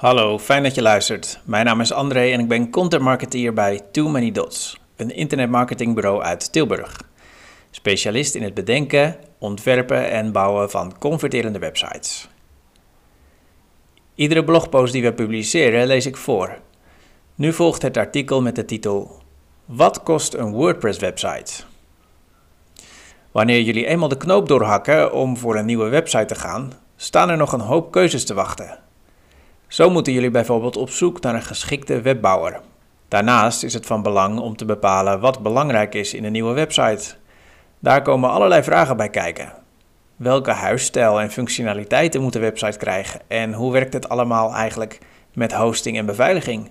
Hallo, fijn dat je luistert. Mijn naam is André en ik ben content marketeer bij Too Many Dots, een internetmarketingbureau uit Tilburg. Specialist in het bedenken, ontwerpen en bouwen van converterende websites. Iedere blogpost die we publiceren lees ik voor. Nu volgt het artikel met de titel Wat kost een WordPress-website? Wanneer jullie eenmaal de knoop doorhakken om voor een nieuwe website te gaan, staan er nog een hoop keuzes te wachten. Zo moeten jullie bijvoorbeeld op zoek naar een geschikte webbouwer. Daarnaast is het van belang om te bepalen wat belangrijk is in een nieuwe website. Daar komen allerlei vragen bij kijken. Welke huisstijl en functionaliteiten moet de website krijgen en hoe werkt het allemaal eigenlijk met hosting en beveiliging?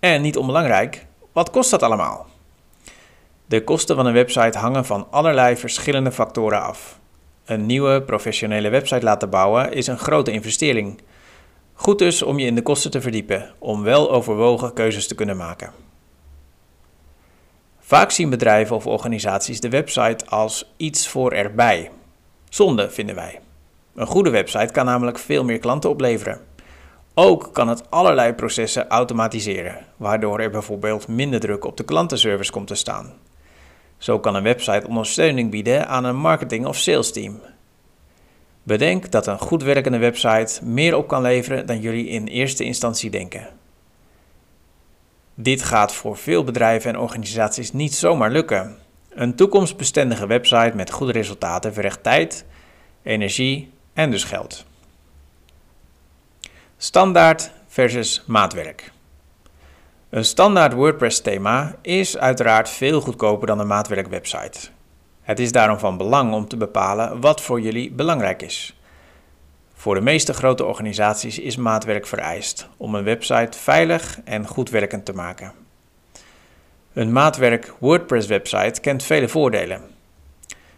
En niet onbelangrijk, wat kost dat allemaal? De kosten van een website hangen van allerlei verschillende factoren af. Een nieuwe professionele website laten bouwen is een grote investering. Goed dus om je in de kosten te verdiepen, om wel overwogen keuzes te kunnen maken. Vaak zien bedrijven of organisaties de website als iets voor erbij. Zonde, vinden wij. Een goede website kan namelijk veel meer klanten opleveren. Ook kan het allerlei processen automatiseren, waardoor er bijvoorbeeld minder druk op de klantenservice komt te staan. Zo kan een website ondersteuning bieden aan een marketing- of sales team. Bedenk dat een goed werkende website meer op kan leveren dan jullie in eerste instantie denken. Dit gaat voor veel bedrijven en organisaties niet zomaar lukken. Een toekomstbestendige website met goede resultaten vergt tijd, energie en dus geld. Standaard versus maatwerk. Een standaard WordPress-thema is uiteraard veel goedkoper dan een maatwerk-website. Het is daarom van belang om te bepalen wat voor jullie belangrijk is. Voor de meeste grote organisaties is maatwerk vereist om een website veilig en goed werkend te maken. Een maatwerk WordPress-website kent vele voordelen.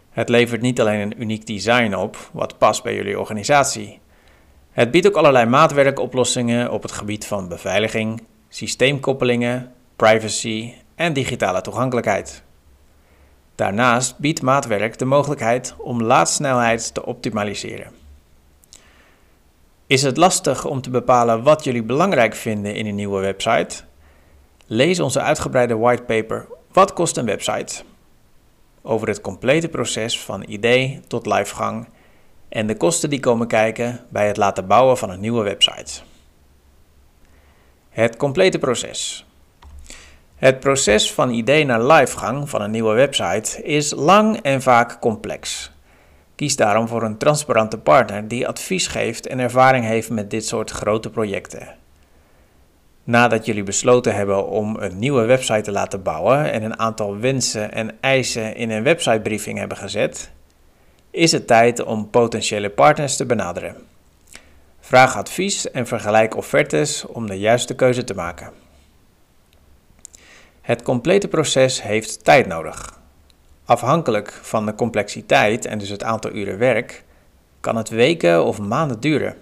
Het levert niet alleen een uniek design op, wat past bij jullie organisatie. Het biedt ook allerlei maatwerkoplossingen op het gebied van beveiliging, systeemkoppelingen, privacy en digitale toegankelijkheid. Daarnaast biedt maatwerk de mogelijkheid om laadsnelheid te optimaliseren. Is het lastig om te bepalen wat jullie belangrijk vinden in een nieuwe website? Lees onze uitgebreide whitepaper Wat kost een website? Over het complete proces van idee tot livegang en de kosten die komen kijken bij het laten bouwen van een nieuwe website. Het complete proces. Het proces van idee naar livegang van een nieuwe website is lang en vaak complex. Kies daarom voor een transparante partner die advies geeft en ervaring heeft met dit soort grote projecten. Nadat jullie besloten hebben om een nieuwe website te laten bouwen en een aantal wensen en eisen in een websitebriefing hebben gezet, is het tijd om potentiële partners te benaderen. Vraag advies en vergelijk offertes om de juiste keuze te maken. Het complete proces heeft tijd nodig. Afhankelijk van de complexiteit en dus het aantal uren werk, kan het weken of maanden duren.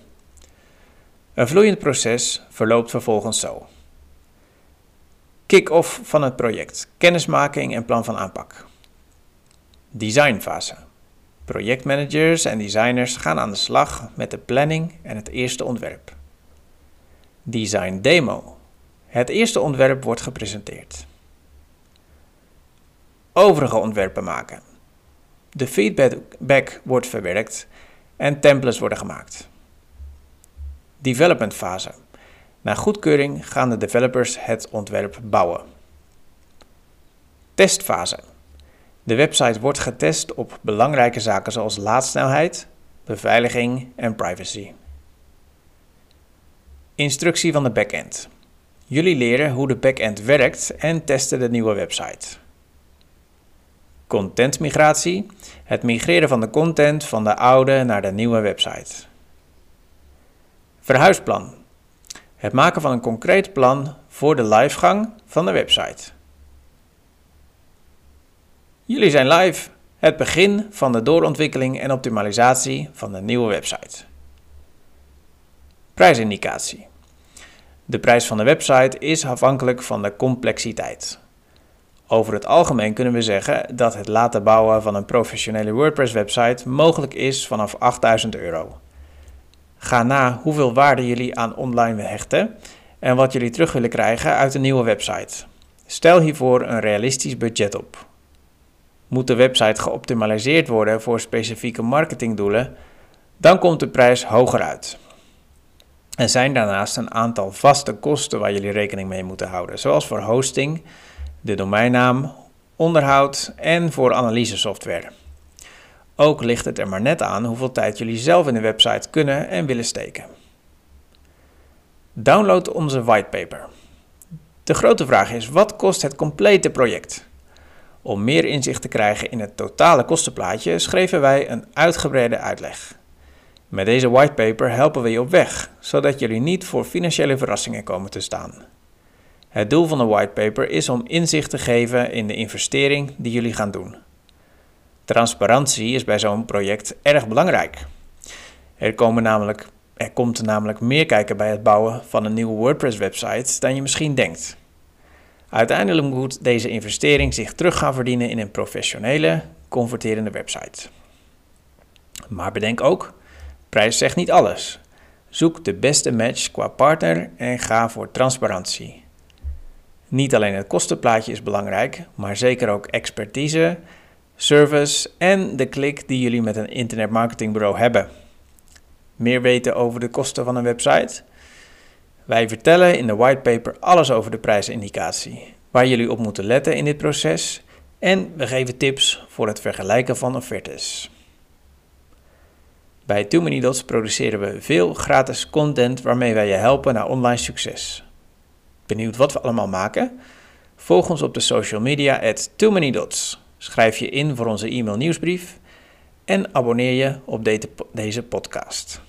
Een vloeiend proces verloopt vervolgens zo. Kick-off van het project, kennismaking en plan van aanpak. Designfase. Projectmanagers en designers gaan aan de slag met de planning en het eerste ontwerp. Design demo. Het eerste ontwerp wordt gepresenteerd overige ontwerpen maken. De feedback wordt verwerkt en templates worden gemaakt. Development fase. Na goedkeuring gaan de developers het ontwerp bouwen. Testfase. De website wordt getest op belangrijke zaken zoals laadsnelheid, beveiliging en privacy. Instructie van de backend. Jullie leren hoe de backend werkt en testen de nieuwe website. Contentmigratie, het migreren van de content van de oude naar de nieuwe website. Verhuisplan, het maken van een concreet plan voor de livegang van de website. Jullie zijn live, het begin van de doorontwikkeling en optimalisatie van de nieuwe website. Prijsindicatie. De prijs van de website is afhankelijk van de complexiteit. Over het algemeen kunnen we zeggen dat het laten bouwen van een professionele WordPress-website mogelijk is vanaf 8000 euro. Ga na hoeveel waarde jullie aan online hechten en wat jullie terug willen krijgen uit een nieuwe website. Stel hiervoor een realistisch budget op. Moet de website geoptimaliseerd worden voor specifieke marketingdoelen, dan komt de prijs hoger uit. Er zijn daarnaast een aantal vaste kosten waar jullie rekening mee moeten houden, zoals voor hosting, de domeinnaam, onderhoud en voor analysesoftware. Ook ligt het er maar net aan hoeveel tijd jullie zelf in de website kunnen en willen steken. Download onze whitepaper. De grote vraag is: wat kost het complete project? Om meer inzicht te krijgen in het totale kostenplaatje schreven wij een uitgebreide uitleg. Met deze whitepaper helpen we je op weg, zodat jullie niet voor financiële verrassingen komen te staan. Het doel van de whitepaper is om inzicht te geven in de investering die jullie gaan doen. Transparantie is bij zo'n project erg belangrijk. Er, komen namelijk, er komt namelijk meer kijken bij het bouwen van een nieuwe WordPress-website dan je misschien denkt. Uiteindelijk moet deze investering zich terug gaan verdienen in een professionele, converterende website. Maar bedenk ook, prijs zegt niet alles. Zoek de beste match qua partner en ga voor transparantie. Niet alleen het kostenplaatje is belangrijk, maar zeker ook expertise, service en de klik die jullie met een internetmarketingbureau hebben. Meer weten over de kosten van een website? Wij vertellen in de whitepaper alles over de prijsindicatie, waar jullie op moeten letten in dit proces en we geven tips voor het vergelijken van offertes. Bij Too Many Dots produceren we veel gratis content waarmee wij je helpen naar online succes. Benieuwd wat we allemaal maken? Volg ons op de social media at Too Many Dots. Schrijf je in voor onze e-mail nieuwsbrief en abonneer je op deze podcast.